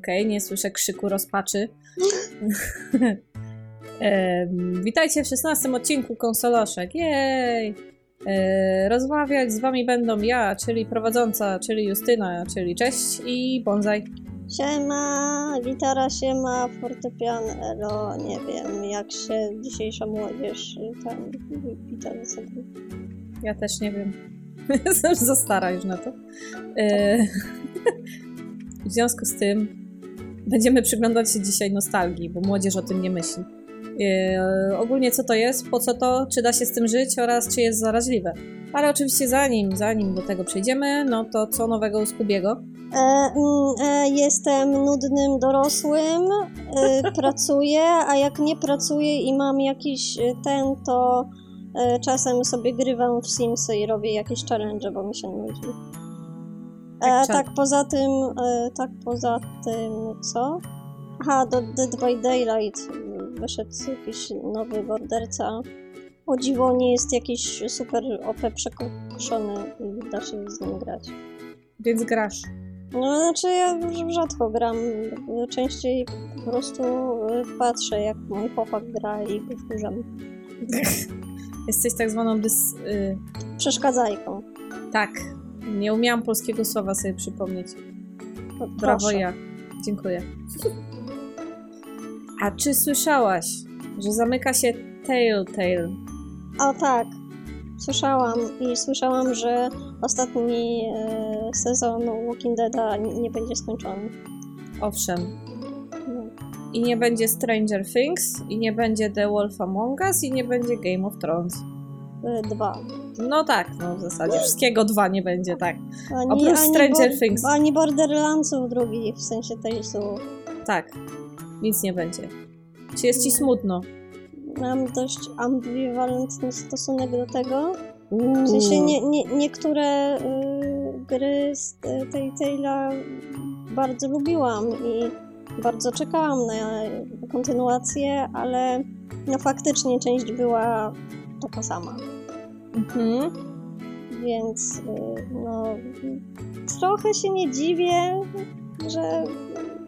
Okej, nie słyszę krzyku rozpaczy. Witajcie w 16 odcinku Konsoloszek. Jej! E, Rozmawiać z wami będą ja, czyli prowadząca, czyli Justyna, czyli cześć i Bonsai. Siema, gitara siema, fortepian elo, nie wiem jak się dzisiejsza młodzież tam wita ze sobą. Ja też nie wiem. Jestem za stara już na to. E, W związku z tym będziemy przyglądać się dzisiaj nostalgii, bo młodzież o tym nie myśli. E, Ogólnie co to jest, po co to, czy da się z tym żyć oraz czy jest zaraźliwe. Ale oczywiście zanim, zanim do tego przejdziemy, no to co nowego u Skubiego? E, mm, e, jestem nudnym dorosłym, e, pracuję, a jak nie pracuję i mam jakiś e, ten, to e, czasem sobie grywam w Simsy i robię jakieś challenge, bo mi się nudzi. E, cza- tak poza tym, e, tak poza tym, co? Aha, do Dead by Daylight wyszedł jakiś nowy borderca. O dziwo nie jest jakiś super OP przekoszony i da się z nim grać. Więc grasz. No, znaczy ja rzadko gram, częściej po prostu y, patrzę jak mój chłopak gra i go wkurzam. Jesteś tak zwaną dys... Y, Przeszkadzajką. tak. Nie umiałam polskiego słowa sobie przypomnieć. No, Brawo ja. Dziękuję. A czy słyszałaś, że zamyka się Telltale? O tak, słyszałam i słyszałam, że ostatni e, sezon Walking Deada nie, nie będzie skończony. Owszem. No. I nie będzie Stranger Things, i nie będzie The Wolf Among Us, i nie będzie Game of Thrones. E, Dwa. No tak, no w zasadzie wszystkiego dwa nie będzie, tak. Ani, Oprócz Stranger Bor- Things. Ani Borderlandsów drugich, w sensie Talesu. Tak. Nic nie będzie. Czy jest ci smutno? Mam dość ambiwalentny stosunek do tego. W sensie nie, nie, niektóre y, gry z tej Tale'a bardzo lubiłam i bardzo czekałam na kontynuację, ale no faktycznie część była taka sama. Mhm. Więc y, no trochę się nie dziwię, że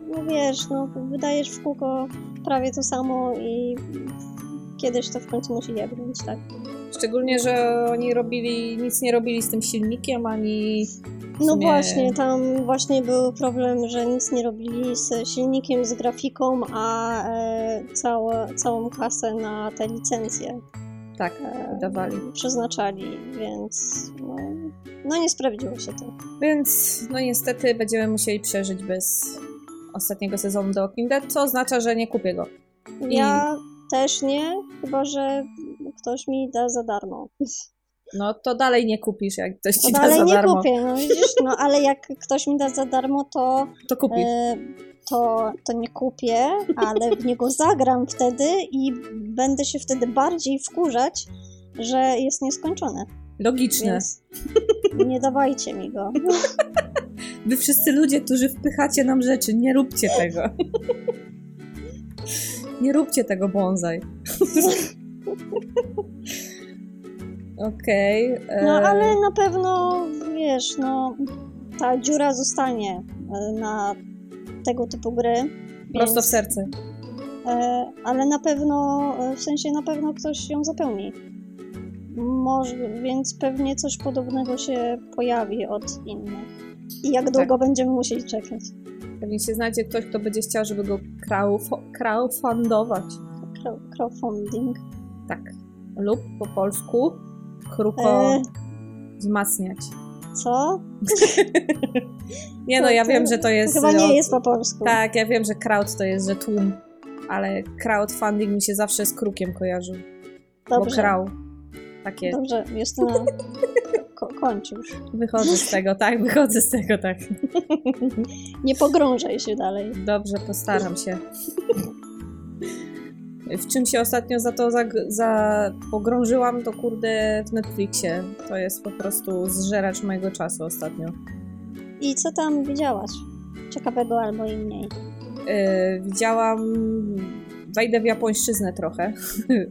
no wiesz, no wydajesz w kółko prawie to samo i kiedyś to w końcu musi jebnąć, tak? Szczególnie, że oni robili, nic nie robili z tym silnikiem, ani No sumie- właśnie, tam właśnie był problem, że nic nie robili z silnikiem, z grafiką, a e, całe, całą kasę na te licencje tak, e, wydawali. przeznaczali, więc no, no nie sprawdziło się to. Więc no niestety będziemy musieli przeżyć bez ostatniego sezonu The Walking Dead, co oznacza, że nie kupię go. I- Ja też nie, chyba że ktoś mi da za darmo. No to dalej nie kupisz, jak ktoś To ci da dalej za nie darmo. kupię, no widzisz, no ale jak ktoś mi da za darmo, to To kupisz. E, to, to nie kupię, ale w niego zagram wtedy i będę się wtedy bardziej wkurzać, że jest nieskończone. Logiczne. Więc nie dawajcie mi go. Wy wszyscy ludzie, którzy wpychacie nam rzeczy, nie róbcie tego. nie róbcie tego bonsai. Okej. e, No ale na pewno, wiesz, no ta dziura zostanie e, na tego typu gry. Prosto w więc- serce. E, ale na pewno, e, w sensie na pewno ktoś ją zapełni. Może, więc pewnie coś podobnego się pojawi od innych. I jak Tak. długo będziemy musieli czekać? Pewnie się znajdzie ktoś, kto będzie chciał, żeby go crowdf- crowdfundować. Crow- Crowdfunding. Tak. Lub po polsku kruko E, wzmacniać. Co? Nie no, ja wiem, że to jest... Chyba nie jest po polsku. Tak, ja wiem, że crowd to jest, że tłum, ale crowdfunding mi się zawsze z krukiem kojarzył. Bo Dobrze, krał. Takie. dobrze, Justyna, ko- kończ już. Wychodzę z tego, tak, wychodzę z tego, tak. Nie pogrążaj się dalej. Dobrze, postaram się. W czym się ostatnio za to za, za pogrążyłam, to kurde w Netflixie. To jest po prostu zżeracz mojego czasu ostatnio. I co tam widziałaś? Ciekawego albo i mniej. Yy, widziałam. Wejdę w japońszczyznę trochę,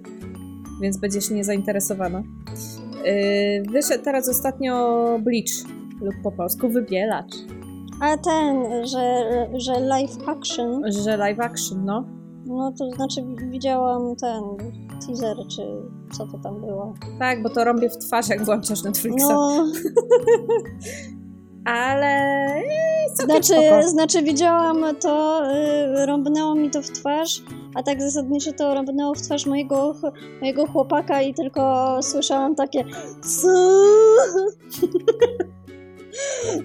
więc będziesz niezainteresowana. Yy, wyszedł teraz ostatnio Bleach, lub po polsku Wybielacz. A ten, że, że live action, Że live action, no. No to znaczy widziałam ten teaser, czy co to tam było. Tak, bo to robię w twarz, jak włączasz Netflixa. No, Ale... e, całkiem znaczy, spoko. znaczy widziałam to, y, rąbnęło mi to w twarz, a tak zasadniczo to rąbnęło w twarz mojego, mojego chłopaka i tylko słyszałam takie co?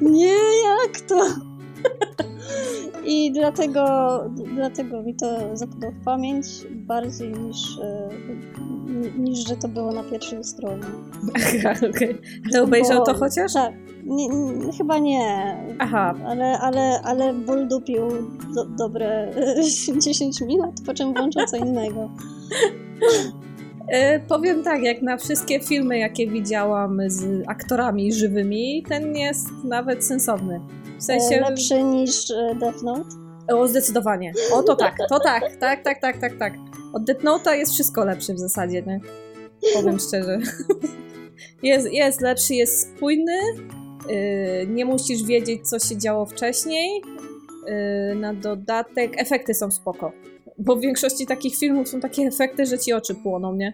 Nie, jak to? I dlatego, dlatego mi to zapadło w pamięć bardziej niż, y, niż że to było na pierwszej stronie. Aha, okej. Ale obejrzał to Bo- chociaż? Tak, nie, nie, chyba nie. Aha. Ale, ale, ale ból dupił do, dobre 10 minut, po czym włączył co innego. E, powiem tak, jak na wszystkie filmy, jakie widziałam z aktorami żywymi, ten jest nawet sensowny. W sensie... E, Lepszy niż e, Death Note. O, zdecydowanie. O, to tak, to tak, tak, tak, tak, tak, tak. Od Death Note'a jest wszystko lepsze w zasadzie, nie? Powiem szczerze. Jest, jest lepszy, jest spójny, yy, nie musisz wiedzieć, co się działo wcześniej. Yy, na dodatek efekty są spoko. Bo w większości takich filmów są takie efekty, że ci oczy płoną, nie?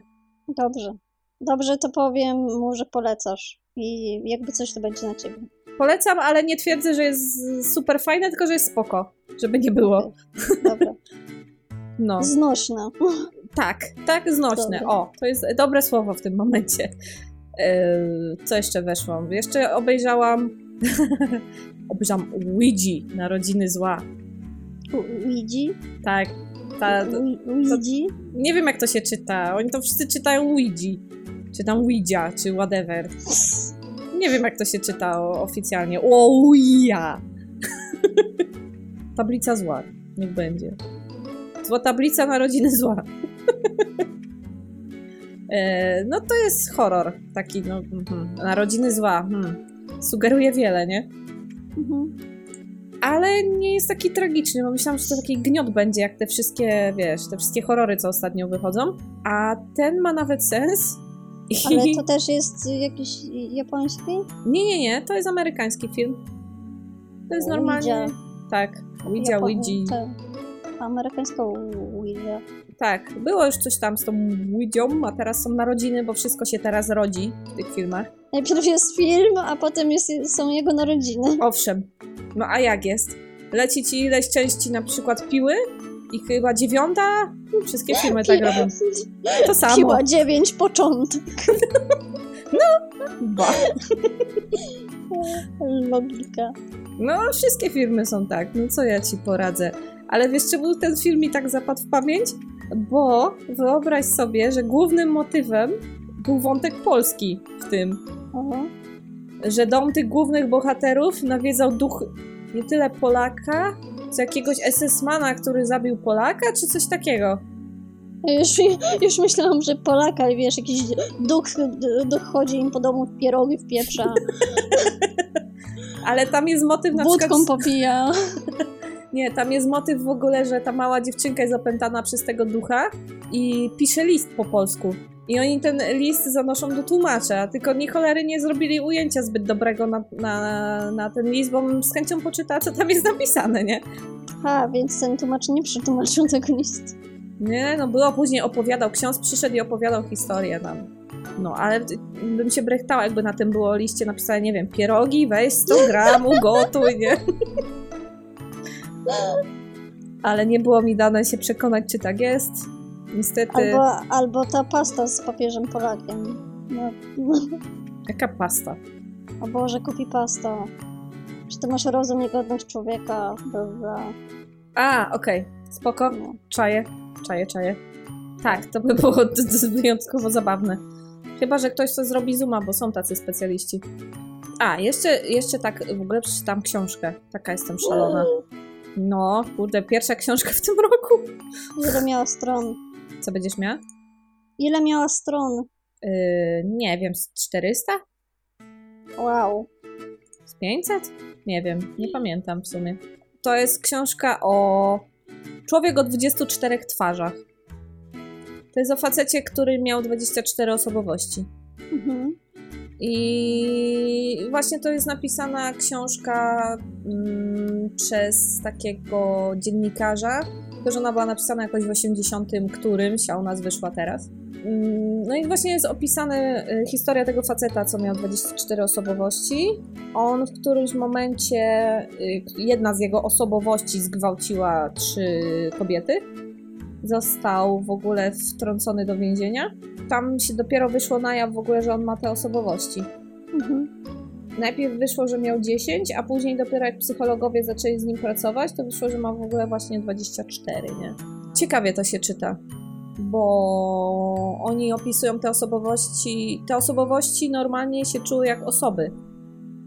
Dobrze. Dobrze to powiem mu, że polecasz. I jakby coś to będzie na ciebie. Polecam, ale nie twierdzę, że jest super fajne, tylko że jest spoko. Żeby nie było. Dobra. No. Znośna. Tak, tak, znośne. O, to jest dobre słowo w tym momencie. Yy, co jeszcze weszło? Jeszcze obejrzałam. obejrzałam Ouija, Narodziny Zła. Ouija? Tak. Ta, nie wiem, jak to się czyta. Oni to wszyscy czytają Ouija. Czy tam Ouija, czy whatever. Nie wiem, jak to się czyta oficjalnie. Ouija! tablica zła. Niech będzie. Zła tablica Narodziny Zła. E, no to jest horror. Taki, no, mhm. Narodziny Zła. Hmm. Sugeruje wiele, nie? Mhm. Ale nie jest taki tragiczny, bo myślałam, że to taki gniot będzie, jak te wszystkie, wiesz, te wszystkie horrory, co ostatnio wychodzą. A ten ma nawet sens. Ale to też jest jakiś japoński? Nie, nie, nie, to jest amerykański film. To jest normalnie... Ouija. Tak, Ouija, Japo- Ouija. Amerykańska Ouija. Tak, było już coś tam z tą Ouidią, a teraz są narodziny, bo wszystko się teraz rodzi w tych filmach. Najpierw jest film, a potem jest, są jego narodziny. Owszem, no a jak jest? Leci ci ileś części na przykład Piły i chyba dziewiąta? Wszystkie filmy tak robią. To samo. Piła 9 początek. Ba. Logika. No, wszystkie filmy są tak, no co ja ci poradzę. Ale wiesz, czemu ten film mi tak zapadł w pamięć? Bo wyobraź sobie, że głównym motywem był wątek polski w tym. Aha. Że dom tych głównych bohaterów nawiedzał duch nie tyle Polaka, co jakiegoś SS-mana, który zabił Polaka, czy coś takiego. Już, już myślałam, że Polaka, wiesz, jakiś duch, duch chodzi im po domu w pierogi w pieprza, Ale tam jest motyw na przykład... wódką popija. Nie, tam jest motyw w ogóle, że ta mała dziewczynka jest opętana przez tego ducha i pisze list po polsku. I oni ten list zanoszą do tłumacza, tylko ni cholery nie zrobili ujęcia zbyt dobrego na, na, na ten list, bo bym z chęcią poczytała, co tam jest napisane, nie? A, więc ten tłumacz nie przetłumaczył tego listu. Nie, no było później opowiadał, ksiądz przyszedł i opowiadał historię nam. No, ale bym się brechtała, jakby na tym było liście napisane, nie wiem, pierogi, weź 100 gram, ugotuj, nie? Ale nie było mi dane się przekonać, czy tak jest. Niestety, Albo, albo ta pasta z papieżem Polakiem. No, jaka pasta. o Boże, kupi pasta. Czy ty masz rozum i godność człowieka? Dobra. A, okej, spoko, No. czaję, czaję, czaję. Tak, to by było wyjątkowo zabawne. Chyba, że ktoś to zrobi zooma, bo są tacy specjaliści. A, jeszcze, jeszcze tak w ogóle przeczytam książkę. Taka jestem szalona. No, kurde, pierwsza książka w tym roku. Ile miała stron? Co będziesz miała? Ile miała stron? Yy, nie wiem, z 400? Wow. Z 500? Nie wiem, nie pamiętam w sumie. To jest książka o człowiek o 24 twarzach. To jest o facecie, który miał 24 osobowości. Mhm. I właśnie to jest napisana książka mm, przez takiego dziennikarza, tylko że ona była napisana jakoś w 80 którymś, a u nas wyszła teraz. Mm, No i właśnie jest opisana y, historia tego faceta, co miał 24 osobowości. On w którymś momencie, y, jedna z jego osobowości zgwałciła trzy kobiety. Został w ogóle wtrącony do więzienia. Tam się dopiero wyszło na jaw w ogóle, że on ma te osobowości. Mhm. Najpierw wyszło, że miał 10, a później dopiero jak psychologowie zaczęli z nim pracować, to wyszło, że ma w ogóle właśnie 24, nie? Ciekawie to się czyta, bo oni opisują te osobowości, te osobowości normalnie się czuły jak osoby.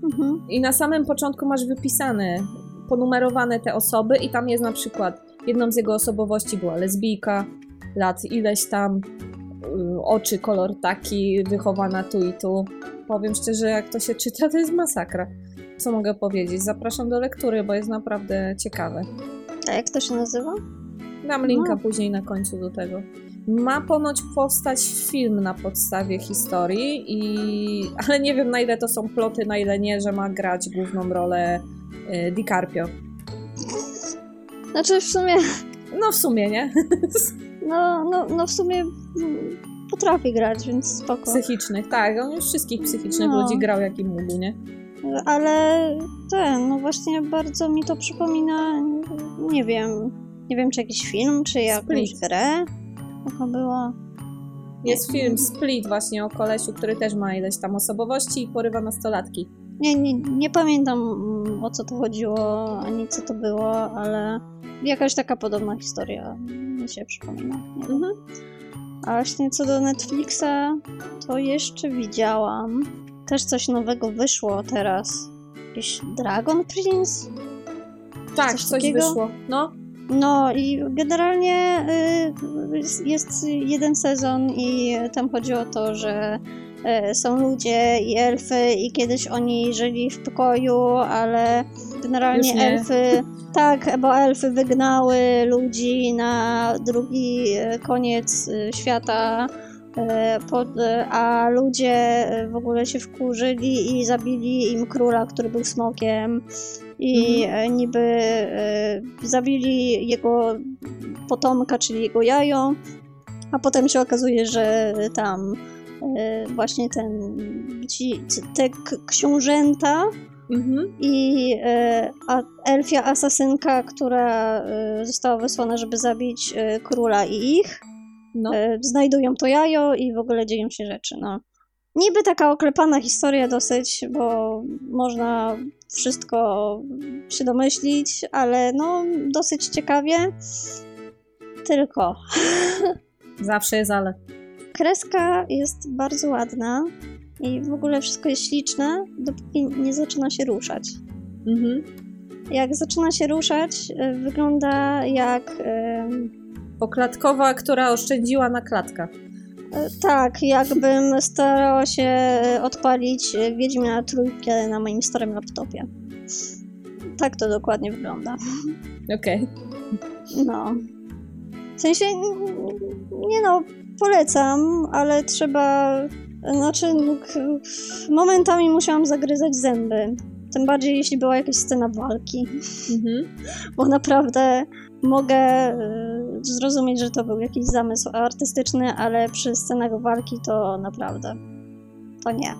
Mhm. I na samym początku masz wypisane, ponumerowane te osoby i tam jest na przykład, jedną z jego osobowości była lesbijka, lat ileś tam, oczy, kolor taki, wychowana tu i tu. Powiem szczerze, jak to się czyta, to jest masakra. Co mogę powiedzieć? Zapraszam do lektury, bo jest naprawdę ciekawe. A jak to się nazywa? Dam linka No. później na końcu do tego. Ma ponoć powstać film na podstawie historii, i... ale nie wiem na ile to są ploty, na ile nie, że ma grać główną rolę y, DiCaprio. Znaczy w sumie, No w sumie, nie? no, no, no w sumie mm, potrafi grać, więc spoko. Psychicznych, tak. On już wszystkich psychicznych No. ludzi grał jaki mógł, nie? Ale ten, no właśnie bardzo mi to przypomina, nie wiem, nie wiem czy jakiś film, czy jakąś Split. grę. Jaka była. Jest film Split właśnie o kolesiu, który też ma ileś tam osobowości i porywa nastolatki. Nie, nie, nie pamiętam mm, o co to chodziło, ani co to było, ale jakaś taka podobna historia mi się przypomina. Mhm. A właśnie co do Netflixa, to jeszcze widziałam. Też coś nowego wyszło teraz. Jakiś Dragon Prince? Tak, Coś coś, wyszło. No, No i generalnie y, jest- jest jeden sezon i tam chodzi o to, że y, są ludzie i elfy i kiedyś oni żyli w pokoju, ale generalnie elfy, tak, bo elfy wygnały ludzi na drugi y, koniec y, świata. y, a ludzie w ogóle się wkurzyli i zabili im króla, który był smokiem. I e, niby e, zabili jego potomka, czyli jego jajo, a potem się okazuje, że tam e, właśnie ten, ci, te książęta mhm. i e, a, elfia asasynka, która e, została wysłana, żeby zabić e, króla i ich, no. e, znajdują to jajo i w ogóle dzieją się rzeczy, no. Niby taka oklepana historia dosyć, bo można wszystko się domyślić, ale no dosyć ciekawie. Tylko Zawsze jest ale. kreska jest bardzo ładna i w ogóle wszystko jest śliczne, dopóki nie zaczyna się ruszać. Mhm. Jak zaczyna się ruszać, e, wygląda jak em, Poklatkowa, która oszczędziła na klatkach. E, Tak, jakbym starała się e, odpalić e, Wiedźmina trójkę na moim starym laptopie. Tak to dokładnie wygląda. Okej. No. W sensie, nie no, polecam, ale trzeba. Znaczy, no, momentami musiałam zagryzać zęby. Tym bardziej, jeśli była jakaś scena walki. Mhm. Bo naprawdę mogę y, zrozumieć, że to był jakiś zamysł artystyczny, ale przy scenach walki to naprawdę. To nie.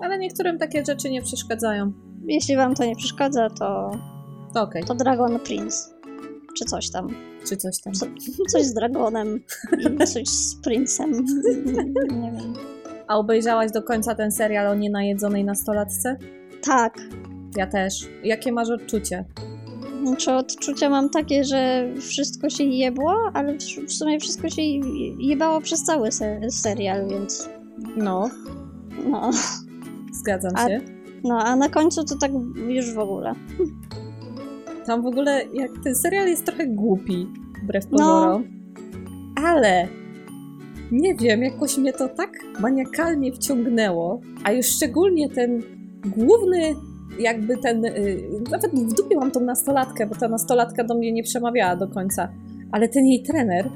Ale niektórym takie rzeczy nie przeszkadzają. Jeśli wam to nie przeszkadza, to, To okej. to Dragon Prince. Czy coś tam. Czy coś tam. Co, coś z dragonem coś z princem. Nie wiem. A obejrzałaś do końca ten serial o nienajedzonej nastolatce? Tak. Ja też. Jakie masz odczucie? Znaczy odczucia mam takie, że wszystko się jebło, ale w, sumie wszystko się jebało przez cały se serial, więc No, no. zgadzam A- się. No, a na końcu to tak już w ogóle. Tam w ogóle, jak ten serial jest trochę głupi, wbrew No. pozorom. Ale nie wiem, jakoś mnie to tak maniakalnie wciągnęło, a już szczególnie ten główny, jakby ten. y, nawet w dupie mam tą nastolatkę, bo ta nastolatka do mnie nie przemawiała do końca. Ale ten jej trener,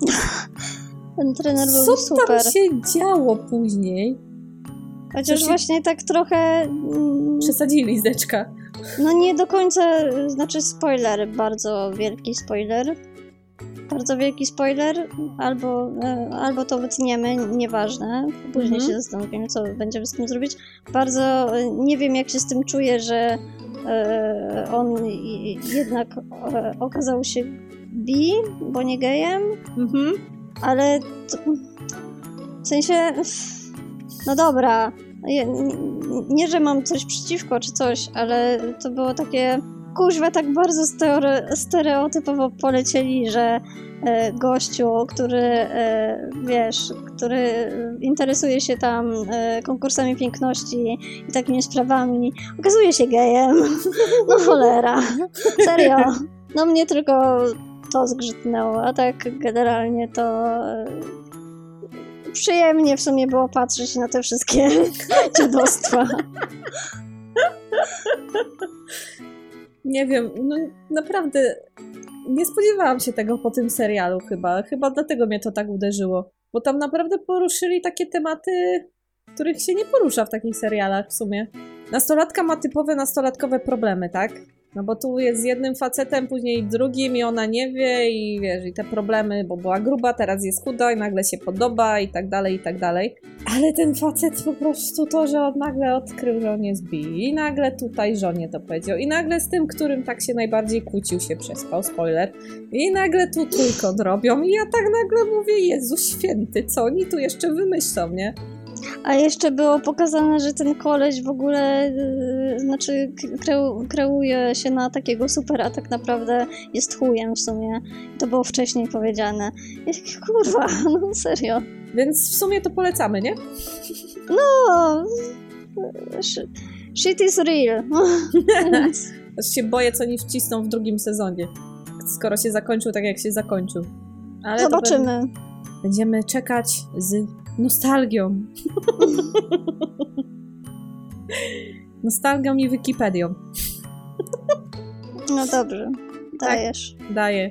Ten trener co był super. tam się działo później? Chociaż Coś- właśnie tak trochę. mm, Przesadzili zdeczka. No nie do końca, znaczy spoiler, bardzo wielki spoiler. Bardzo wielki spoiler, albo, e, albo to wytniemy, nieważne. Później Mhm. się zastanowimy, co będziemy z tym zrobić. Bardzo e, nie wiem, jak się z tym czuję, że e, on i- jednak e, okazał się bi, bo nie gejem, Mhm. ale to, w sensie, no dobra, nie, nie, że mam coś przeciwko czy coś, ale to było takie, kuźwa, tak bardzo stereotypowo polecieli, że e, gościu, który, e, wiesz, który interesuje się tam e, konkursami piękności i takimi sprawami, okazuje się gejem. No cholera, serio. No mnie tylko to zgrzytnęło, a tak generalnie to przyjemnie w sumie było patrzeć na te wszystkie dziadostwa. Nie wiem, no naprawdę nie spodziewałam się tego po tym serialu chyba. Chyba dlatego mnie to tak uderzyło. Bo tam naprawdę poruszyli takie tematy, których się nie porusza w takich serialach w sumie. Nastolatka ma typowe nastolatkowe problemy, tak? No bo tu jest z jednym facetem, później drugim i ona nie wie i wiesz, i te problemy, bo była gruba, teraz jest chuda i nagle się podoba i tak dalej, i tak dalej. Ale ten facet po prostu to, że on nagle odkrył, że on jest bi i nagle tutaj żonie to powiedział i nagle z tym, którym tak się najbardziej kłócił się przespał, spoiler, i nagle tu trójkąt robią i ja tak nagle mówię, Jezu święty, co oni tu jeszcze wymyślą, nie? A jeszcze było pokazane, że ten koleś w ogóle, yy, znaczy kreu, kreuje się na takiego super, a tak naprawdę jest chujem w sumie. To było wcześniej powiedziane. Ja takie, kurwa, no serio. Więc w sumie to polecamy, nie? No, sh- shit is real. Aż się boję, co oni wcisną w drugim sezonie. Skoro się zakończył tak, jak się zakończył. Ale Zobaczymy. Będziemy czekać z nostalgią. nostalgią i Wikipedią. No dobrze, dajesz. Daję.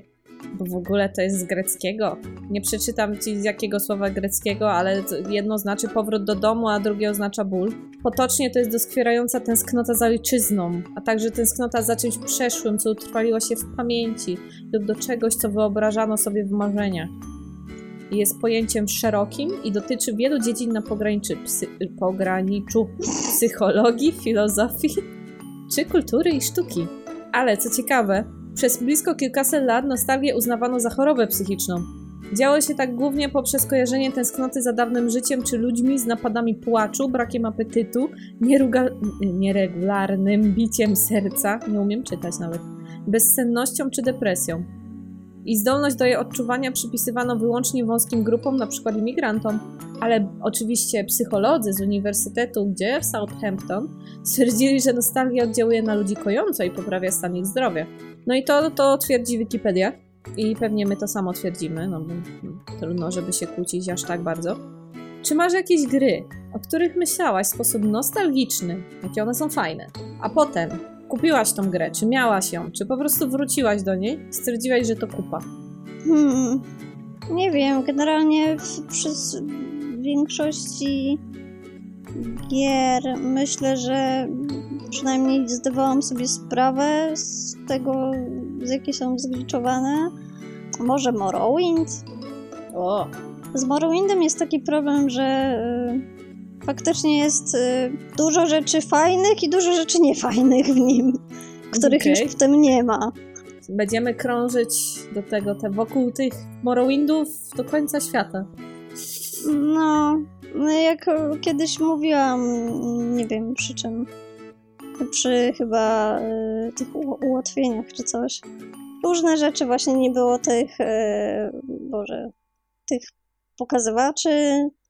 Bo w ogóle to jest z greckiego. Nie przeczytam ci z jakiego słowa greckiego, ale jedno znaczy powrót do domu, a drugie oznacza ból. Potocznie to jest doskwierająca tęsknota za ojczyzną, a także tęsknota za czymś przeszłym, co utrwaliło się w pamięci lub do czegoś, co wyobrażano sobie w marzeniach. Jest pojęciem szerokim i dotyczy wielu dziedzin na pograniczu, psy, pograniczu psychologii, filozofii czy kultury i sztuki. Ale co ciekawe, przez blisko kilkaset lat nostalgię uznawano za chorobę psychiczną. Działo się tak głównie poprzez kojarzenie tęsknoty za dawnym życiem czy ludźmi z napadami płaczu, brakiem apetytu, nieregularnym biciem serca, nie umiem czytać nawet, bezsennością czy depresją. I zdolność do jej odczuwania przypisywano wyłącznie wąskim grupom, np. imigrantom. Ale oczywiście psycholodzy z uniwersytetu, gdzie w Southampton, stwierdzili, że nostalgia oddziałuje na ludzi kojąco i poprawia stan ich zdrowia. No i to, to twierdzi Wikipedia. I pewnie my to samo twierdzimy, no bo no, trudno, żeby się kłócić aż tak bardzo. Czy masz jakieś gry, o których myślałaś w sposób nostalgiczny, jakie one są fajne, a potem kupiłaś tą grę, czy miałaś ją, czy po prostu wróciłaś do niej, stwierdziłaś, że to kupa? Hmm. Nie wiem, generalnie w, przez większości gier myślę, że przynajmniej zdawałam sobie sprawę z tego, z jakie są zgliczowane. Może Morrowind? O, Z Morrowindem jest taki problem, że y, faktycznie jest y, dużo rzeczy fajnych i dużo rzeczy niefajnych w nim, których Okej. już w tym nie ma. będziemy krążyć do tego, te wokół tych Morrowindów do końca świata. No, no jak kiedyś mówiłam, nie wiem przy czym, przy chyba y, tych u- ułatwieniach czy coś. Różne rzeczy właśnie nie było tych, y, Boże, tych pokazywaczy,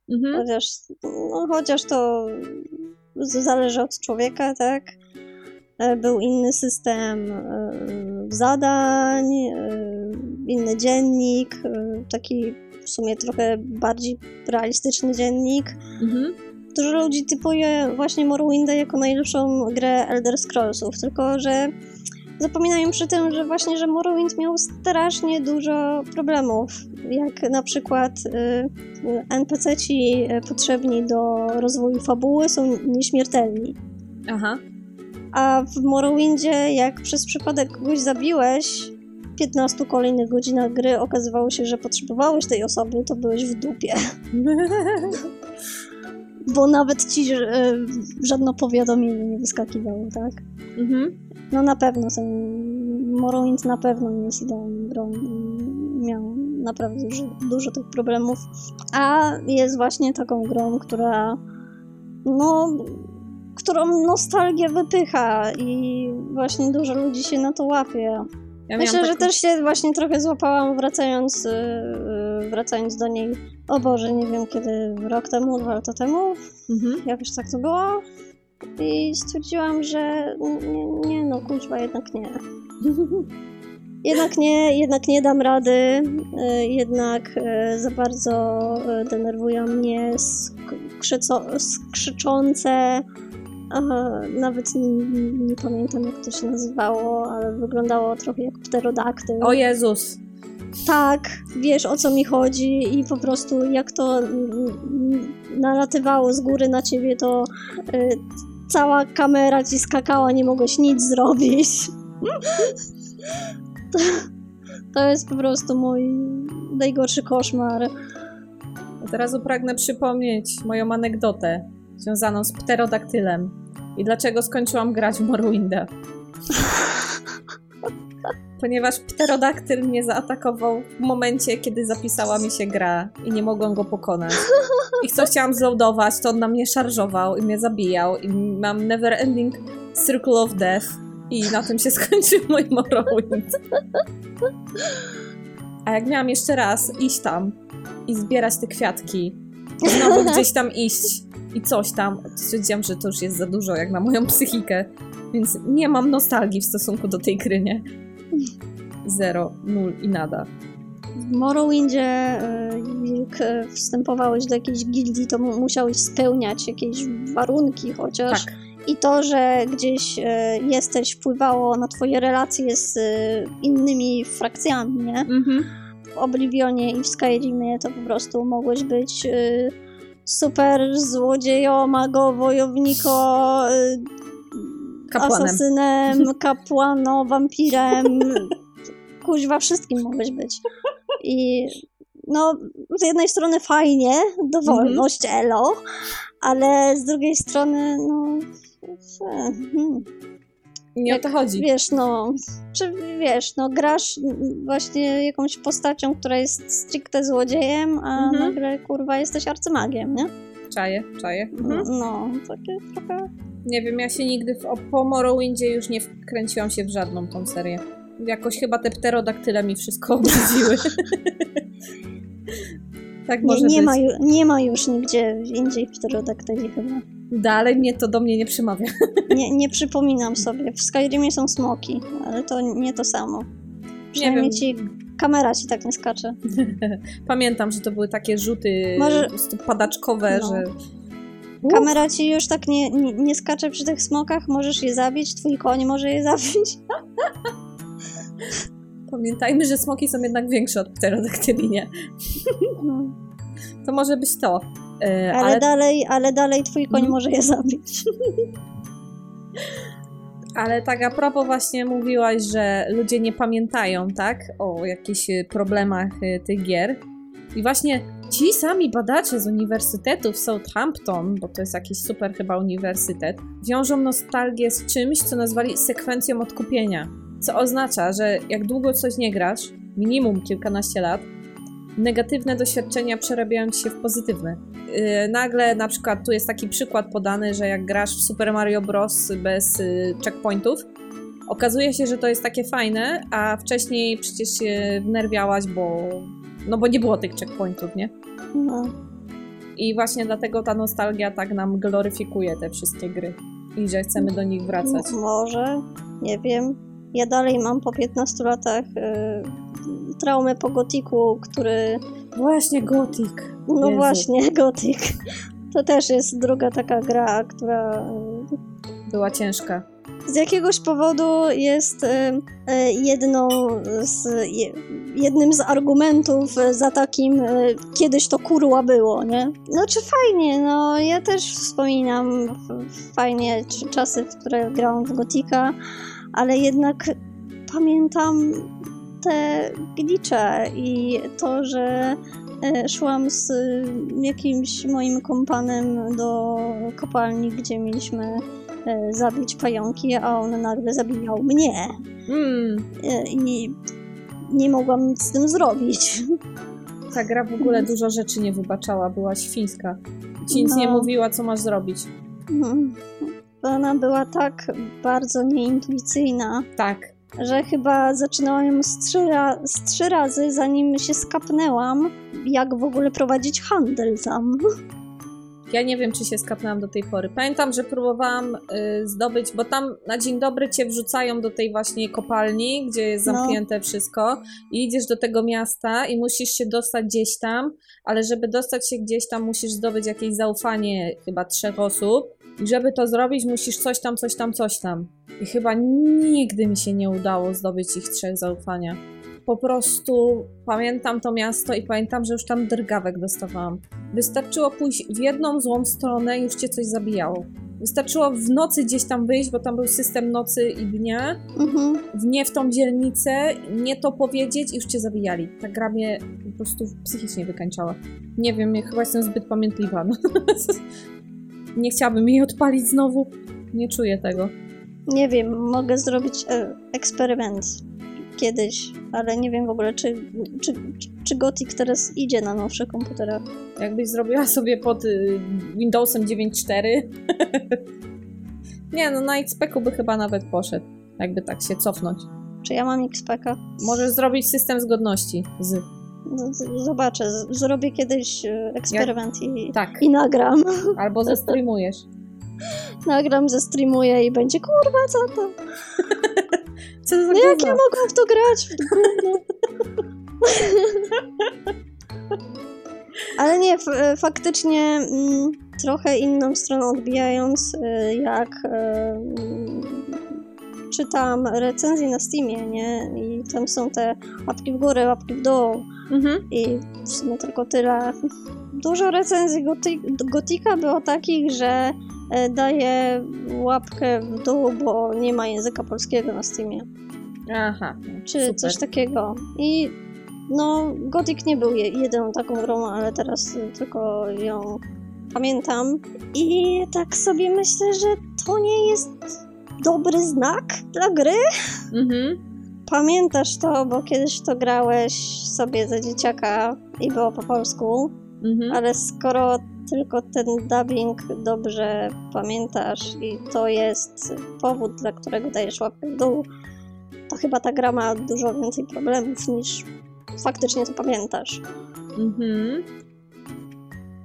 Mhm. chociaż, no, chociaż to zależy od człowieka, tak? E, Był inny system e, zadań, e, inny dziennik, taki w sumie trochę bardziej realistyczny dziennik. Mhm. Dużo ludzi typuje właśnie Morrowinda jako najlepszą grę Elder Scrollsów, tylko że zapominają przy tym, że właśnie, że Morrowind miał strasznie dużo problemów, jak na przykład y, NPC-ci potrzebni do rozwoju fabuły są nieśmiertelni. Aha. A w Morrowindzie, jak przez przypadek kogoś zabiłeś, 15 kolejnych godzinach gry okazywało się, że potrzebowałeś tej osoby, to byłeś w dupie. Bo nawet ci e, żadne powiadomienie nie wyskakiwało, tak? Mhm. No na pewno ten Morrowind na pewno nie jest idealną grą. Miał naprawdę dużo, dużo tych problemów. A jest właśnie taką grą, która no którą nostalgia wypycha i właśnie dużo ludzi się na to łapie. Ja Myślę, taką... że też się właśnie trochę złapałam wracając, yy, wracając do niej. O Boże, nie wiem kiedy, rok temu, dwa lata temu. Mhm. Jakoś tak to było. I stwierdziłam, że nie, nie no, kuźwa, jednak nie. Jednak nie, jednak nie dam rady, y, jednak y, za bardzo y, denerwują mnie skrzyczące Aha, nawet nie, nie, pamiętam jak to się nazywało, ale wyglądało trochę jak pterodaktyl. O Jezus! Tak, wiesz o co mi chodzi i po prostu jak to nalatywało z góry na ciebie, to cała kamera ci skakała, nie mogłeś nic zrobić. to, to jest po prostu mój najgorszy koszmar. Od razu pragnę przypomnieć moją anegdotę związaną z pterodaktylem. I dlaczego skończyłam grać w Morrowinda? Ponieważ pterodaktyl mnie zaatakował w momencie, kiedy zapisała mi się gra i nie mogłam go pokonać. I co chciałam zloadować, to on na mnie szarżował i mnie zabijał i mam never ending circle of death i na tym się skończył mój Morrowind. A jak miałam jeszcze raz iść tam i zbierać te kwiatki, znowu gdzieś tam iść i coś tam. Stwierdziłam, że to już jest za dużo jak na moją psychikę, więc nie mam nostalgii w stosunku do tej gry, nie? Zero, nul i nada. W Morrowindzie, e, jak e, wstępowałeś do jakiejś gildii, to musiałeś spełniać jakieś warunki chociaż. Tak. I to, że gdzieś e, jesteś, wpływało na twoje relacje z innymi frakcjami, nie? Mhm. W Oblivionie i w Skyrimie to po prostu mogłeś być super złodziejo, mago, wojownika, y, Kapłanem. asasynem, kapłano, wampirem. Kuźwa, wszystkim mogłeś być. I no, z jednej strony fajnie, dowolność, mm -hmm. elo, ale z drugiej strony, no... Hmm. Nie o to chodzi. Wiesz, no, czy wiesz, no, grasz właśnie jakąś postacią, która jest stricte złodziejem, a mhm. nagle, kurwa, jesteś arcymagiem, nie? Czaję, czaję. Mhm. No, takie trochę... Nie wiem, ja się nigdy w, po Morrowindzie już nie wkręciłam się w żadną tą serię. Jakoś chyba te pterodaktyle mi wszystko obraziły. tak może nie, nie być. Ma ju, nie ma już nigdzie indziej pterodaktyli chyba. Dalej mnie to do mnie nie przemawia. nie, nie przypominam sobie. W Skyrimie są smoki, ale to nie to samo. Przynajmniej nie wiem. ci kamera ci tak nie skacze. Pamiętam, że to były takie rzuty Może... padaczkowe, no. że... Kamera ci już tak nie, nie, nie, skacze przy tych smokach, możesz je zabić, twój koń może je zabić. Pamiętajmy, że smoki są jednak większe od pterodaktyli, nie? No. To może być to. Yy, ale, ale, dalej, ale dalej twój koń hmm. może je zabić. Ale tak a propos właśnie mówiłaś, że ludzie nie pamiętają, tak? O jakichś y, problemach y, tych gier. I właśnie ci sami badacze z Uniwersytetu w Southampton, bo to jest jakiś super chyba uniwersytet, wiążą nostalgię z czymś, co nazwali sekwencją odkupienia. Co oznacza, że jak długo coś nie grasz, minimum kilkanaście lat, negatywne doświadczenia przerabiają ci się w pozytywne. Yy, nagle na przykład tu jest taki przykład podany, że jak grasz w Super Mario Bros. bez yy, checkpointów, okazuje się, że to jest takie fajne, a wcześniej przecież się wnerwiałaś, bo no bo nie było tych checkpointów, nie? No. I właśnie dlatego ta nostalgia tak nam gloryfikuje te wszystkie gry i że chcemy do nich wracać. Może, nie wiem. Ja dalej mam po 15 latach yy, traumę po gotiku, który... Właśnie gotik. No Jezu. właśnie, gotik. To też jest druga taka gra, która... Była ciężka. z jakiegoś powodu jest e, e, jedną z, je, jednym z argumentów za takim e, kiedyś to kurła było, nie? Znaczy fajnie, no ja też wspominam fajnie czasy, w które grałam w Gotika, ale jednak pamiętam te glitche i to, że e, szłam z jakimś moim kompanem do kopalni, gdzie mieliśmy e, zabić pająki, a on nagle zabijał mnie Mm, i nie mogłam nic z tym zrobić. ta gra w ogóle dużo rzeczy nie wybaczała, była świńska. Ci nic nie No. mówiła, co masz zrobić. Mhm. Ona była tak bardzo nieintuicyjna, Tak. że chyba zaczynałam ją z trzy, ra- z trzy razy, zanim się skapnęłam, jak w ogóle prowadzić handel tam. Ja nie wiem, czy się skapnęłam do tej pory. Pamiętam, że próbowałam y, zdobyć, bo tam na dzień dobry cię wrzucają do tej właśnie kopalni, gdzie jest No. zamknięte wszystko i idziesz do tego miasta i musisz się dostać gdzieś tam, ale żeby dostać się gdzieś tam musisz zdobyć jakieś zaufanie chyba trzech osób i żeby to zrobić musisz coś tam, coś tam, coś tam. I chyba nigdy mi się nie udało zdobyć ich trzech zaufania. Po prostu pamiętam to miasto i pamiętam, że już tam drgawek dostawałam. Wystarczyło pójść w jedną złą stronę i już cię coś zabijało. Wystarczyło w nocy gdzieś tam wyjść, bo tam był system nocy i dnia, Mhm. w nie w tą dzielnicę, nie to powiedzieć i już cię zabijali. Ta gra mnie po prostu psychicznie wykańczała. Nie wiem, ja chyba jestem zbyt pamiętliwa. No. nie chciałabym jej odpalić znowu. Nie czuję tego. Nie wiem, mogę zrobić e, eksperyment kiedyś, ale nie wiem w ogóle, czy, czy, czy Gothic teraz idzie na nowsze komputery. Jakbyś zrobiła sobie pod y, Windowsem 9.4. nie, no na XP-ku by chyba nawet poszedł. Jakby tak się cofnąć. Czy ja mam XPK? Możesz zrobić system zgodności z. No, Zobaczę, zrobię kiedyś e, eksperyment i, Tak. i nagram. Albo zestreamujesz. Nagram, zestreamuję i będzie kurwa, co to? Co za No jak ja mogłam w to grać? W to gówno. Ale nie, e, faktycznie mm, trochę inną stroną odbijając, e, jak czytam recenzje na Steamie, nie? I tam są te łapki w górę, łapki w dół Mhm. i w sumie tylko tyle. Dużo recenzji Goti- Gotika było takich, że e, daje łapkę w dół, bo nie ma języka polskiego na Steamie Aha. czy super. coś takiego. I no, Gothic nie był je- jedyną taką grą, ale teraz tylko ją pamiętam. I tak sobie myślę, że to nie jest dobry znak dla gry. Mhm. Pamiętasz to, bo kiedyś to grałeś sobie za dzieciaka i było po polsku, Mhm. ale skoro tylko ten dubbing dobrze pamiętasz i to jest powód, dla którego dajesz łapkę w dół, to chyba ta gra ma dużo więcej problemów niż faktycznie to pamiętasz. Mhm.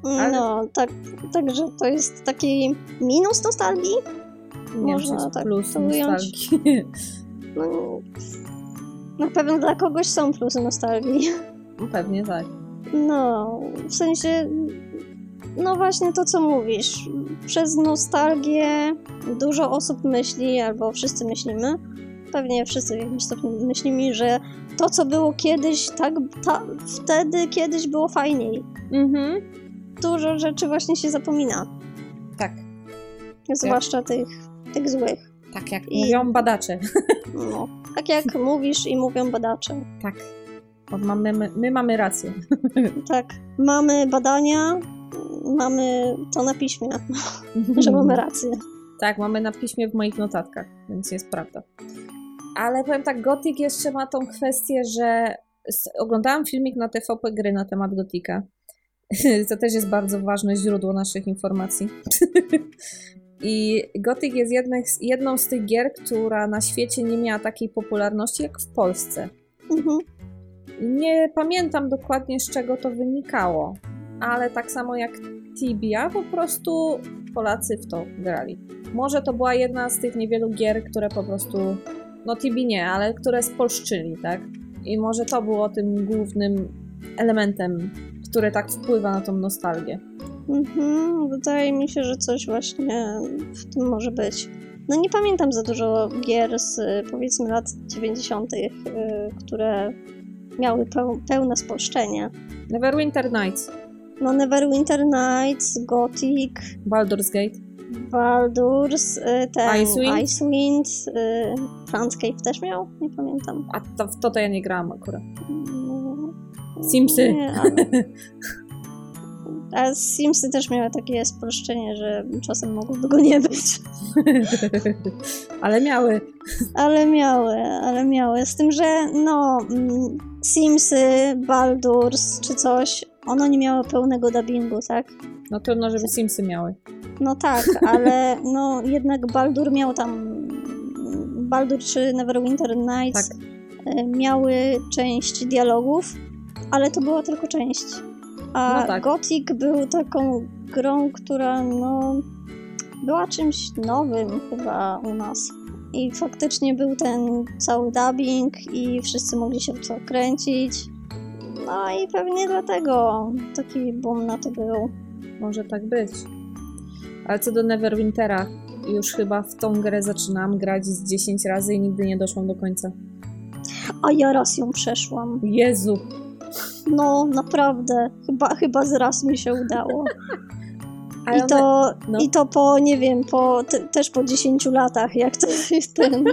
Ale- No, tak, także to jest taki minus nostalgii. Nie wiem, Można jest tak plus to ująć. No, na pewno dla kogoś są plusy nostalgii. Pewnie tak. No, w sensie, no właśnie to, co mówisz. Przez nostalgię dużo osób myśli, albo wszyscy myślimy, pewnie wszyscy w jakimś stopniu myślimy, że to, co było kiedyś, tak, ta, wtedy kiedyś było fajniej. Mhm. Dużo rzeczy właśnie się zapomina, Tak. zwłaszcza tych, tych złych. Tak jak I- mówią badacze. No, tak jak mówisz i mówią badacze. Tak. Bo mamy, my, my mamy rację. Tak, mamy badania, mamy to na piśmie, że mamy rację. Tak, mamy na piśmie w moich notatkach, więc jest prawda. Ale powiem tak, Gothic jeszcze ma tą kwestię, że oglądałam filmik na TVP Gry na temat Gotika. To też jest bardzo ważne źródło naszych informacji. I Gothic jest jedną z tych gier, która na świecie nie miała takiej popularności jak w Polsce. Mhm. Nie pamiętam dokładnie z czego to wynikało, ale tak samo jak Tibia, po prostu Polacy w to grali. Może to była jedna z tych niewielu gier, które po prostu, no Tibi nie, ale które spolszczyli, tak? I może to było tym głównym elementem, który tak wpływa na tą nostalgię. Mhm, wydaje mi się, że coś właśnie w tym może być. No nie pamiętam za dużo gier z powiedzmy lat 90., y, które miały peł, pełne spolszczenie. Neverwinter Nights, No Neverwinter Nights, Gothic, Baldur's Gate. Baldur's, y, ten Icewind? Icewind, y, też miał? Nie pamiętam. A to, w to to ja nie grałam akurat. Mm, Simsy. Nie, ale... A Simsy też miały takie spolszczenie, że czasem mogłoby go nie być. Ale miały. Ale miały, ale miały. Z tym, że no, mm, Simsy, Baldur's czy coś, ono nie miało pełnego dubbingu, tak? No trudno, żeby Simsy miały. No tak, ale no jednak Baldur miał tam. Baldur czy Neverwinter Nights Tak. e, miały część dialogów, ale to była tylko część. A No tak. Gothic był taką grą, która no była czymś nowym chyba u nas. I faktycznie był ten cały dubbing i wszyscy mogli się w to kręcić. No i pewnie dlatego taki boom na to był. Może tak być. Ale co do Neverwintera, już chyba w tą grę zaczynam grać z 10 razy i nigdy nie doszłam do końca. A ja raz ją przeszłam. Jezu! No, naprawdę. Chyba, chyba z raz mi się udało. I to, no. I to po, nie wiem, po, te, też po 10 latach, jak to jest ten.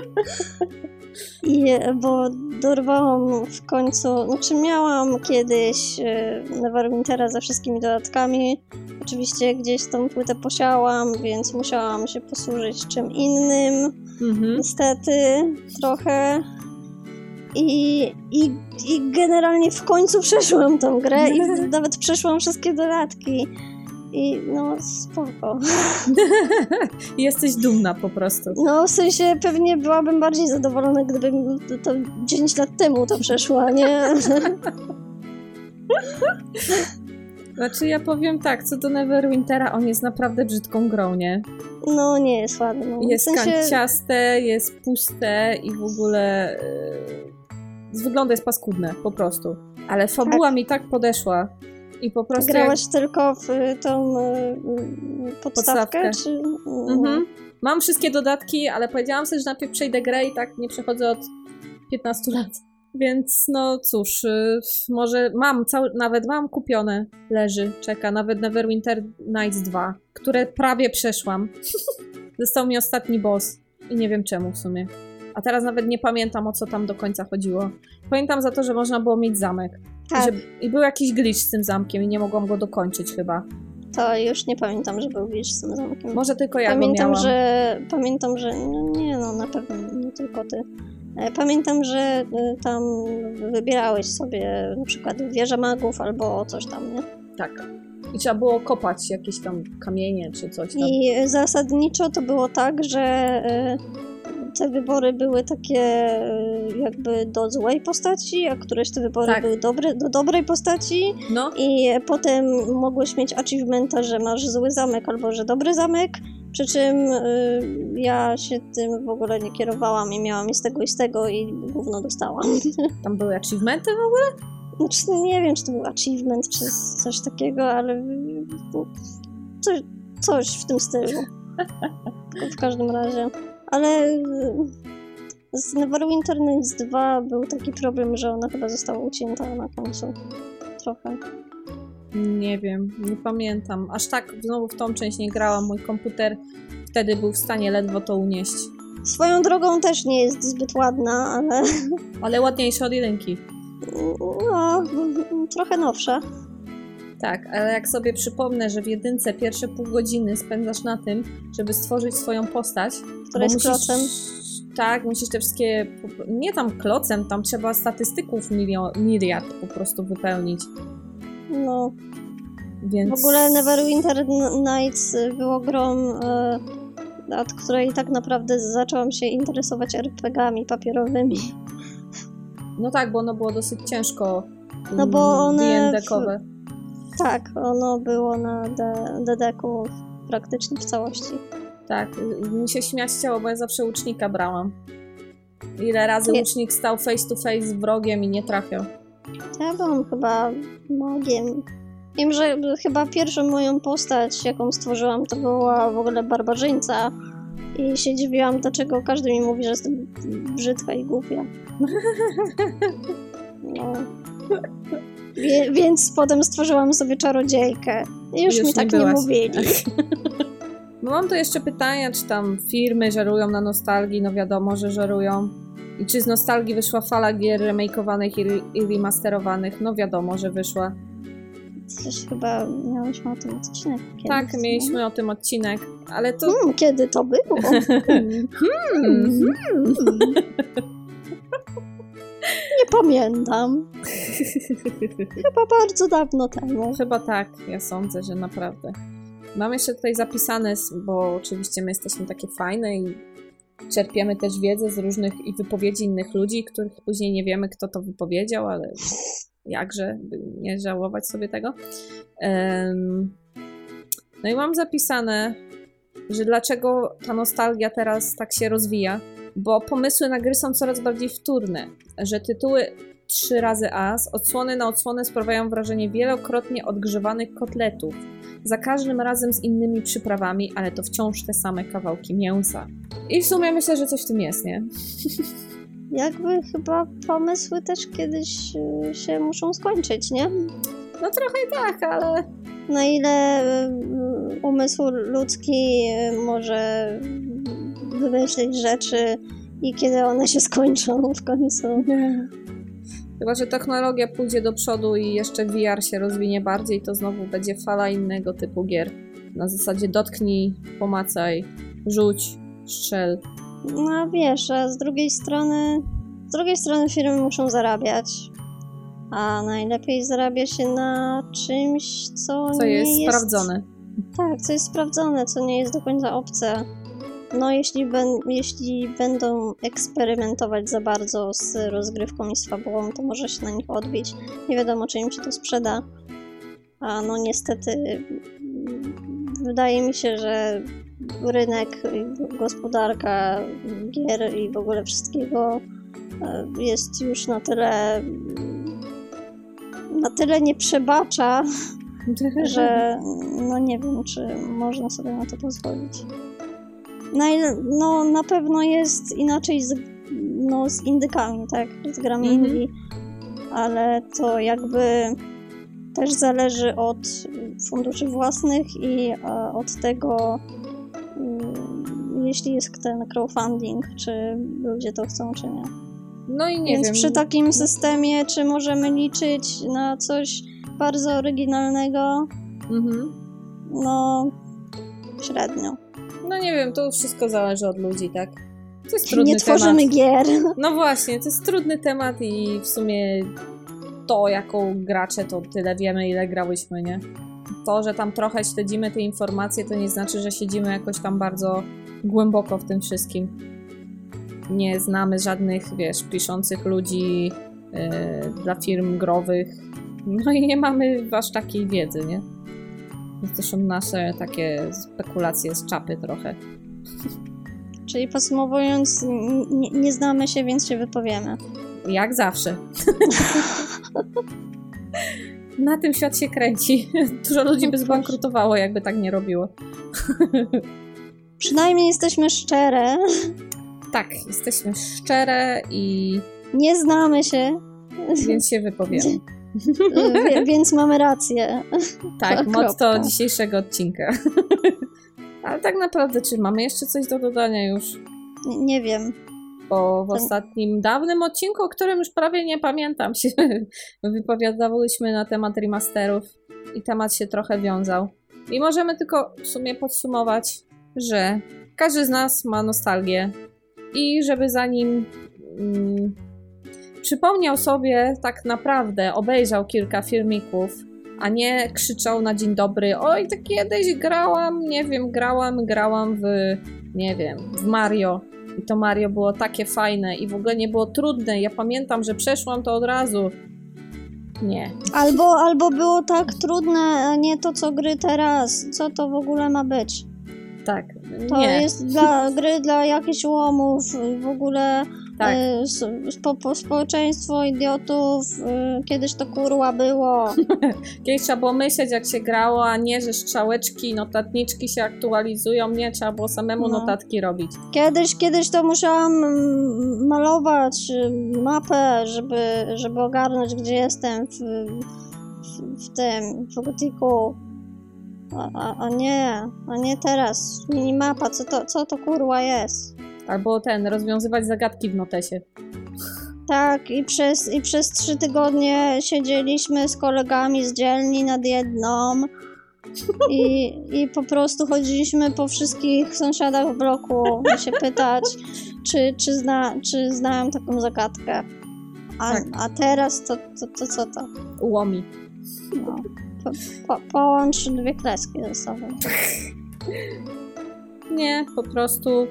I, bo dorwałam w końcu, znaczy miałam kiedyś e, Neverwintera ze wszystkimi dodatkami. Oczywiście gdzieś tą płytę posiałam, więc musiałam się posłużyć czym innym. Mhm. niestety trochę. I, i, I generalnie w końcu przeszłam tą grę i nawet przeszłam wszystkie dodatki. I no spoko. Jesteś dumna po prostu. No w sensie pewnie byłabym bardziej zadowolona, gdybym to, to 10 lat temu to przeszła, nie? Znaczy ja powiem tak, co do Neverwintera, on jest naprawdę brzydką grą, nie? No nie jest ładny. No. Jest w sensie, kanciaste, jest puste i w ogóle yy, z wyglądu jest paskudne, po prostu. Ale fabuła mi tak podeszła i po prostu jak, grałaś tylko w y, tą y, y, podstawkę, Podstawkę. czy... mhm. Mam wszystkie dodatki, ale powiedziałam sobie, że najpierw przejdę grę i tak nie przechodzę od 15 lat. Więc no cóż, może mam, cały, nawet mam kupione, leży, czeka, nawet Neverwinter Nights 2, które prawie przeszłam. Został mi ostatni boss i nie wiem czemu w sumie. A teraz nawet nie pamiętam o co tam do końca chodziło. Pamiętam za to, że można było mieć zamek. Tak, Że, I był jakiś glitch z tym zamkiem i nie mogłam go dokończyć chyba. to już nie pamiętam, że był glitch z tym zamkiem. Może tylko ja pamiętam, go miałam. że pamiętam, że no nie no, na pewno nie tylko ty. E, Pamiętam, że e, tam wybierałeś sobie na przykład wieżę magów albo coś tam, nie? Tak. I trzeba było kopać jakieś tam kamienie czy coś tam. I zasadniczo to było tak, że e, te wybory były takie e, jakby do złej postaci, a któreś te wybory Tak. były dobre, do dobrej postaci No, i potem mogłeś mieć achievementa, że masz zły zamek albo że dobry zamek, przy czym y, ja się tym w ogóle nie kierowałam i miałam i z tego i z tego i gówno dostałam. tam były achievementy w ogóle? Znaczy, nie wiem, czy to był achievement, czy coś takiego, ale coś, coś w tym stylu. W każdym razie. Ale y, z Neverwinter Nights 2 był taki problem, że ona chyba została ucięta na końcu. Trochę. Nie wiem, nie pamiętam. Aż tak znowu w tą część nie grałam. Mój komputer wtedy był w stanie ledwo to unieść. Swoją drogą też nie jest zbyt ładna, ale Ale ładniejsze od jedynki. no, trochę nowsza. Tak, ale jak sobie przypomnę, że w jedynce pierwsze pół godziny spędzasz na tym, żeby stworzyć swoją postać. Która jest musisz, klocem. Tak, musisz te wszystkie. Nie tam klocem, tam trzeba statystyków milio, miliard po prostu wypełnić. No, Więc... w ogóle Neverwinter Nights było grą, e, od której tak naprawdę zaczęłam się interesować RPG-ami papierowymi. No tak, bo ono było dosyć ciężko. No bo one mm, w- D&D-kowe. Tak, ono było na D- DD-ku praktycznie w całości. Tak, mi się śmiać chciało, bo ja zawsze łucznika brałam. Ile razy Nie. łucznik stał face to face z wrogiem i nie trafiał. Ja byłam chyba magiem. Wiem, że chyba pierwszą moją postać, jaką stworzyłam, to była w ogóle barbarzyńca. I się dziwiłam, dlaczego każdy mi mówi, że jestem brzydka i głupia. No. Wie, więc potem stworzyłam sobie czarodziejkę. I już, Już mi tak nie nie, mówili. No mam tu jeszcze pytania, czy tam firmy żerują na nostalgii, no wiadomo, że żerują. I czy z nostalgii wyszła fala gier remakeowanych i, re- i remasterowanych? No wiadomo, że wyszła. Coś chyba miałyśmy o tym odcinek kiedyś. tak, mieliśmy o tym odcinek, ale to... Hmm, kiedy to było? Hmm. Hmm. Nie pamiętam. Chyba bardzo dawno temu. Chyba tak, ja sądzę, że naprawdę. Mam jeszcze tutaj zapisane, bo oczywiście my jesteśmy takie fajne i czerpiemy też wiedzę z różnych i wypowiedzi innych ludzi, których później nie wiemy, kto to wypowiedział, ale jakże by nie żałować sobie tego. No i mam zapisane, że dlaczego ta nostalgia teraz tak się rozwija, bo pomysły na gry są coraz bardziej wtórne, że tytuły trzy razy A z odsłony na odsłonę sprawiają wrażenie wielokrotnie odgrzewanych kotletów, za każdym razem z innymi przyprawami, ale to wciąż te same kawałki mięsa. I w sumie myślę, że coś w tym jest, nie? Jakby chyba pomysły też kiedyś y, się muszą skończyć, nie? No trochę tak, ale Na ile y, umysł ludzki y, może wymyślić rzeczy i kiedy one się skończą w końcu. Chyba, że technologia pójdzie do przodu i jeszcze VR się rozwinie bardziej, to znowu będzie fala innego typu gier. Na zasadzie dotknij, pomacaj, rzuć, strzel. No wiesz, a z drugiej strony z drugiej strony firmy muszą zarabiać. A najlepiej zarabia się na czymś, co, Co nie jest jest sprawdzone. Tak, co jest sprawdzone, co nie jest do końca obce. No, jeśli, ben, jeśli będą eksperymentować za bardzo z rozgrywką i z fabułą, to może się na nich odbić. Nie wiadomo, czy im się to sprzeda. A no niestety wydaje mi się, że rynek, gospodarka gier i w ogóle wszystkiego e, jest już na tyle na tyle nie przebacza, że no nie wiem, czy można sobie na to pozwolić. Na, ile- no, na pewno jest inaczej z, no, z indykami, tak? Z grami Mhm. indie, ale to jakby też zależy od funduszy własnych i e, od tego, mm, jeśli jest ten crowdfunding, czy ludzie to chcą, czy nie. No i nie Więc wiem. przy takim systemie, czy możemy liczyć na coś bardzo oryginalnego? Mhm. No, średnio. No nie wiem, to wszystko zależy od ludzi, tak? To jest trudny Nie tworzymy temat. gier. No właśnie, to jest trudny temat i w sumie to, jaką gracze, to tyle wiemy, ile grałyśmy, nie? To, że tam trochę śledzimy te informacje, to nie znaczy, że siedzimy jakoś tam bardzo głęboko w tym wszystkim. Nie znamy żadnych, wiesz, piszących ludzi yy, dla firm growych. No i nie mamy aż takiej wiedzy, nie? To są nasze takie spekulacje z czapy trochę. Czyli podsumowując, nie, nie znamy się, więc się wypowiemy. Jak zawsze. Na tym świat się kręci. Dużo ludzi by zbankrutowało, jakby tak nie robiło. Przynajmniej jesteśmy szczere. Tak, jesteśmy szczere i Nie znamy się, więc się wypowiemy. wie- więc mamy rację. Tak, motto dzisiejszego odcinka. Ale tak naprawdę, czy mamy jeszcze coś do dodania już? Nie, nie wiem. Bo w ostatnim, dawnym odcinku, o którym już prawie nie pamiętam, się wypowiadałyśmy na temat remasterów i temat się trochę wiązał. I możemy tylko w sumie podsumować, że każdy z nas ma nostalgię i żeby zanim mm, przypomniał sobie tak naprawdę, obejrzał kilka filmików, a nie krzyczał na dzień dobry, oj, to kiedyś grałam, nie wiem, grałam, grałam w, nie wiem, w Mario. I to Mario było takie fajne i w ogóle nie było trudne. Ja pamiętam, że przeszłam to od razu. Nie. Albo, albo było tak trudne, a nie to, co gry teraz. Co to w ogóle ma być? Tak. To nie. jest dla gry dla jakichś łomów, w ogóle Tak. Y, spo, po, społeczeństwo idiotów, y, kiedyś to kurła było. Kiedyś trzeba było myśleć, jak się grało, a nie, że strzałeczki, notatniczki się aktualizują. Nie, trzeba było samemu No. notatki robić. Kiedyś, kiedyś to musiałam malować y, mapę, żeby, żeby ogarnąć, gdzie jestem w, w, w tym, w gotiku. A, a, a nie, a nie teraz. Minimapa, co to, co to kurwa jest? Albo ten, rozwiązywać zagadki w notesie. Tak, i przez, i przez trzy tygodnie siedzieliśmy z kolegami z dzielni nad jedną i, i po prostu chodziliśmy po wszystkich sąsiadach w bloku i się pytać, czy, czy, zna, czy znają taką zagadkę. A, Tak. a teraz to, to, to co to? Ułomi. No. Po, po, połącz dwie kreski ze sobą. Nie, po prostu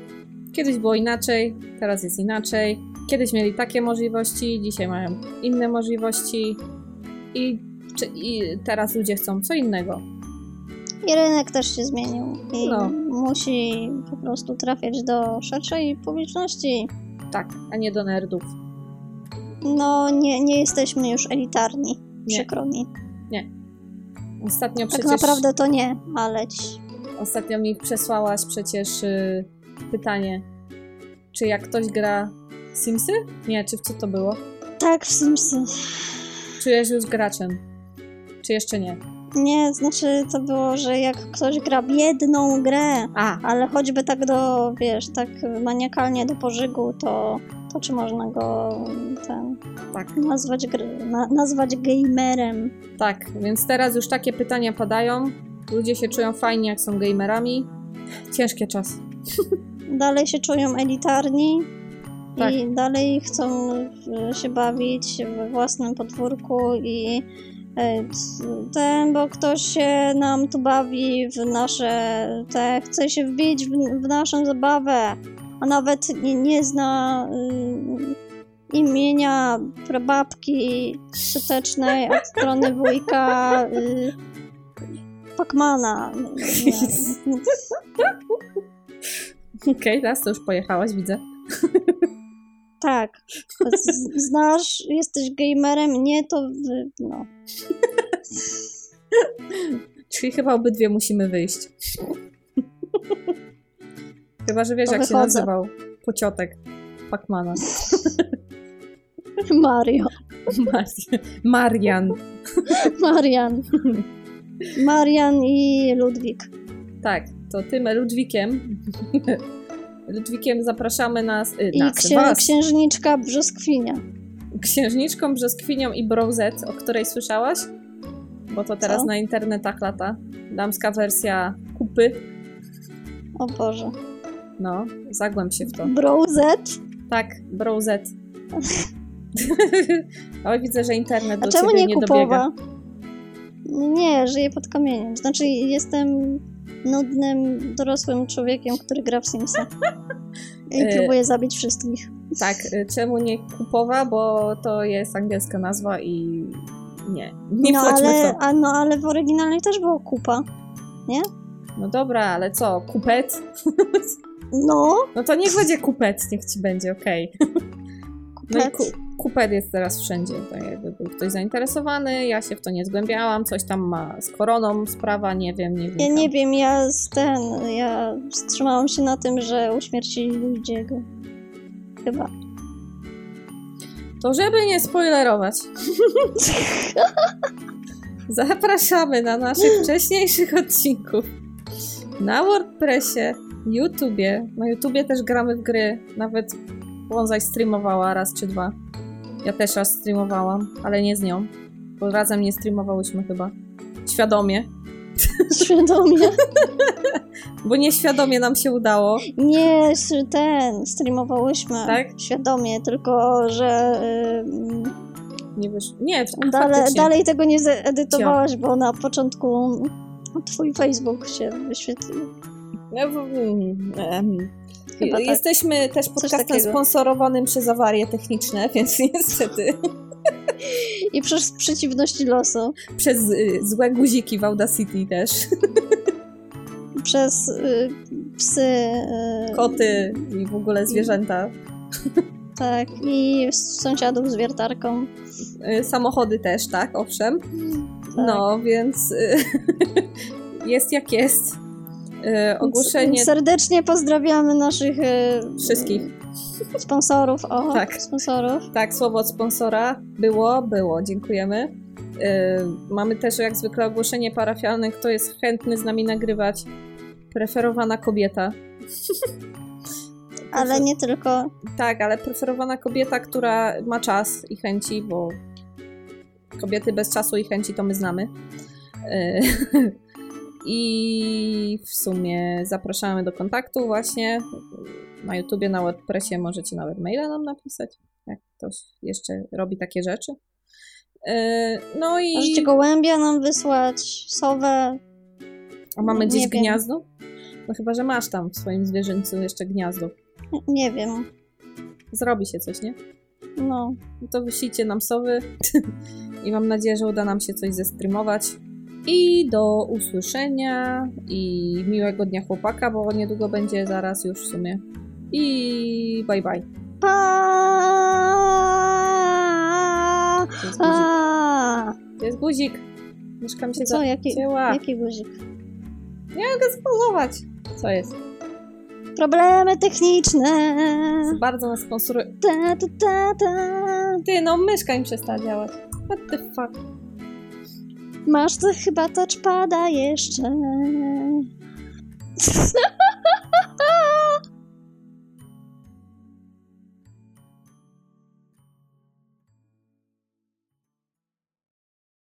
kiedyś było inaczej, teraz jest inaczej. Kiedyś mieli takie możliwości, dzisiaj mają inne możliwości i, czy, i teraz ludzie chcą co innego. I rynek też się zmienił i No. musi po prostu trafiać do szerszej publiczności. Tak, a nie do nerdów. No, nie, nie jesteśmy już elitarni. Nie. Przykro mi. Ostatnio Tak przecież... naprawdę to nie, ale ci. Ostatnio mi przesłałaś przecież y, pytanie, czy jak ktoś gra Simsy? Nie, czy w co to było? Tak, w Simsy. Czy jest już graczem? Czy jeszcze nie? Nie, znaczy to było, że jak ktoś gra w jedną grę, A, ale choćby tak do, wiesz, tak maniakalnie do pożygu, to, to czy można go ten, tak, nazwać, na, nazwać gamerem? tak. Więc teraz już takie pytania padają. Ludzie się czują fajnie, jak są gamerami. Ciężkie czasy. Dalej się czują elitarni Tak. i dalej chcą e, się bawić we własnym podwórku i e, ten, bo ktoś się nam tu bawi w nasze, te, chce się wbić w, w naszą zabawę, a nawet nie, nie zna y, imienia prababki świątecznej od strony wujka y, Pacmana. Okej, teraz to już pojechałaś, widzę. Tak. Znasz, jesteś gamerem, nie to. wy- No. Czyli chyba obydwie musimy wyjść. Chyba, że wiesz, To jak się wychodzę. nazywał pociotek Pacmana. Mario. Marian. Marian. Marian i Ludwik. Tak, to tym Ludwikiem. Ludwikiem zapraszamy nas. Y, I nas księ- was, księżniczka Brzoskwinia. księżniczką, brzoskwinią i Browzet, o której słyszałaś? Bo to teraz Co? na internetach lata. Damska wersja kupy. O Boże. No, zagłęb się w to. Browzet? Tak, Browzet. Ale widzę, że internet A do czemu ciebie nie nie kupowa? dobiega. Nie, żyję pod kamieniem. Znaczy, jestem nudnym, dorosłym człowiekiem, który gra w Simsa. I E, próbuje zabić wszystkich. Tak, y, czemu nie kupowa, bo to jest angielska nazwa i nie, nie no, ale, to. a, no ale w oryginalnej też było kupa. No dobra, ale co, kupet? No, No to niech będzie kupet, niech ci będzie, okej. No i ku, kupet jest teraz wszędzie, tak jakby był ktoś zainteresowany, ja się w to nie zgłębiałam, coś tam ma z koroną sprawa, nie wiem, nie wiem. Ja nie wiem, ja z ten, ja wstrzymałam się na tym, że uśmiercili Luigiego. Chyba. To żeby nie spoilerować. Zapraszamy na naszych wcześniejszych odcinków. Na WordPressie, YouTubie. Na YouTubie też gramy w gry. Nawet Bonsai streamowała raz czy dwa. Ja też raz streamowałam, ale nie z nią. Bo razem nie streamowałyśmy chyba. Świadomie. Świadomie. Bo nieświadomie nam się udało. Nie, ten, streamowałyśmy. Tak? Świadomie, tylko że y, Nie wiesz. Nie, faktycznie. dalej tego nie zedytowałaś, bo na początku twój Facebook się wyświetlił. No, w- mm, Chyba tak. Jesteśmy też podcastem sponsorowanym przez awarie techniczne, więc niestety I przez przeciwności losu, przez y, złe guziki w Audacity też. przez y, psy, y, Koty i w ogóle zwierzęta. Tak, i sąsiadów z wiertarką. Y, Samochody też, tak, owszem. Tak. No, więc y, jest jak jest. Y, Ogłoszenie Serdecznie pozdrawiamy naszych e, wszystkich. sponsorów. O, Tak. sponsorów. Tak, słowo od sponsora było, było, dziękujemy. Y, mamy też jak zwykle ogłoszenie parafialne, kto jest chętny z nami nagrywać. Preferowana kobieta. Ale nie tylko. Tak, ale preferowana kobieta, która ma czas i chęci, bo kobiety bez czasu i chęci to my znamy. I w sumie zapraszamy do kontaktu właśnie. Na YouTubie, na WordPressie możecie nawet maila nam napisać, jak ktoś jeszcze robi takie rzeczy. E, No i... Możecie gołębia nam wysłać, sowę. A mamy gdzieś wiem. gniazdo? No chyba, że masz tam w swoim zwierzęcu jeszcze gniazdo. Nie wiem. Zrobi się coś, nie? No. No to wyślijcie nam sowy i mam nadzieję, że uda nam się coś zestreamować. I do usłyszenia i miłego dnia chłopaka, bo niedługo będzie zaraz już w sumie. I bye bye. Pa! To jest guzik. To jest guzik. Myszka mi się Co, jaki, zacięła. jaki guzik? Nie mogę spauzować. Co jest? Problemy techniczne. Bardzo nas sponsoruje. Ta, ta, ta, ta. Ty, no myszka mi przestała działać. What the fuck? Masz to chyba touchpada jeszcze.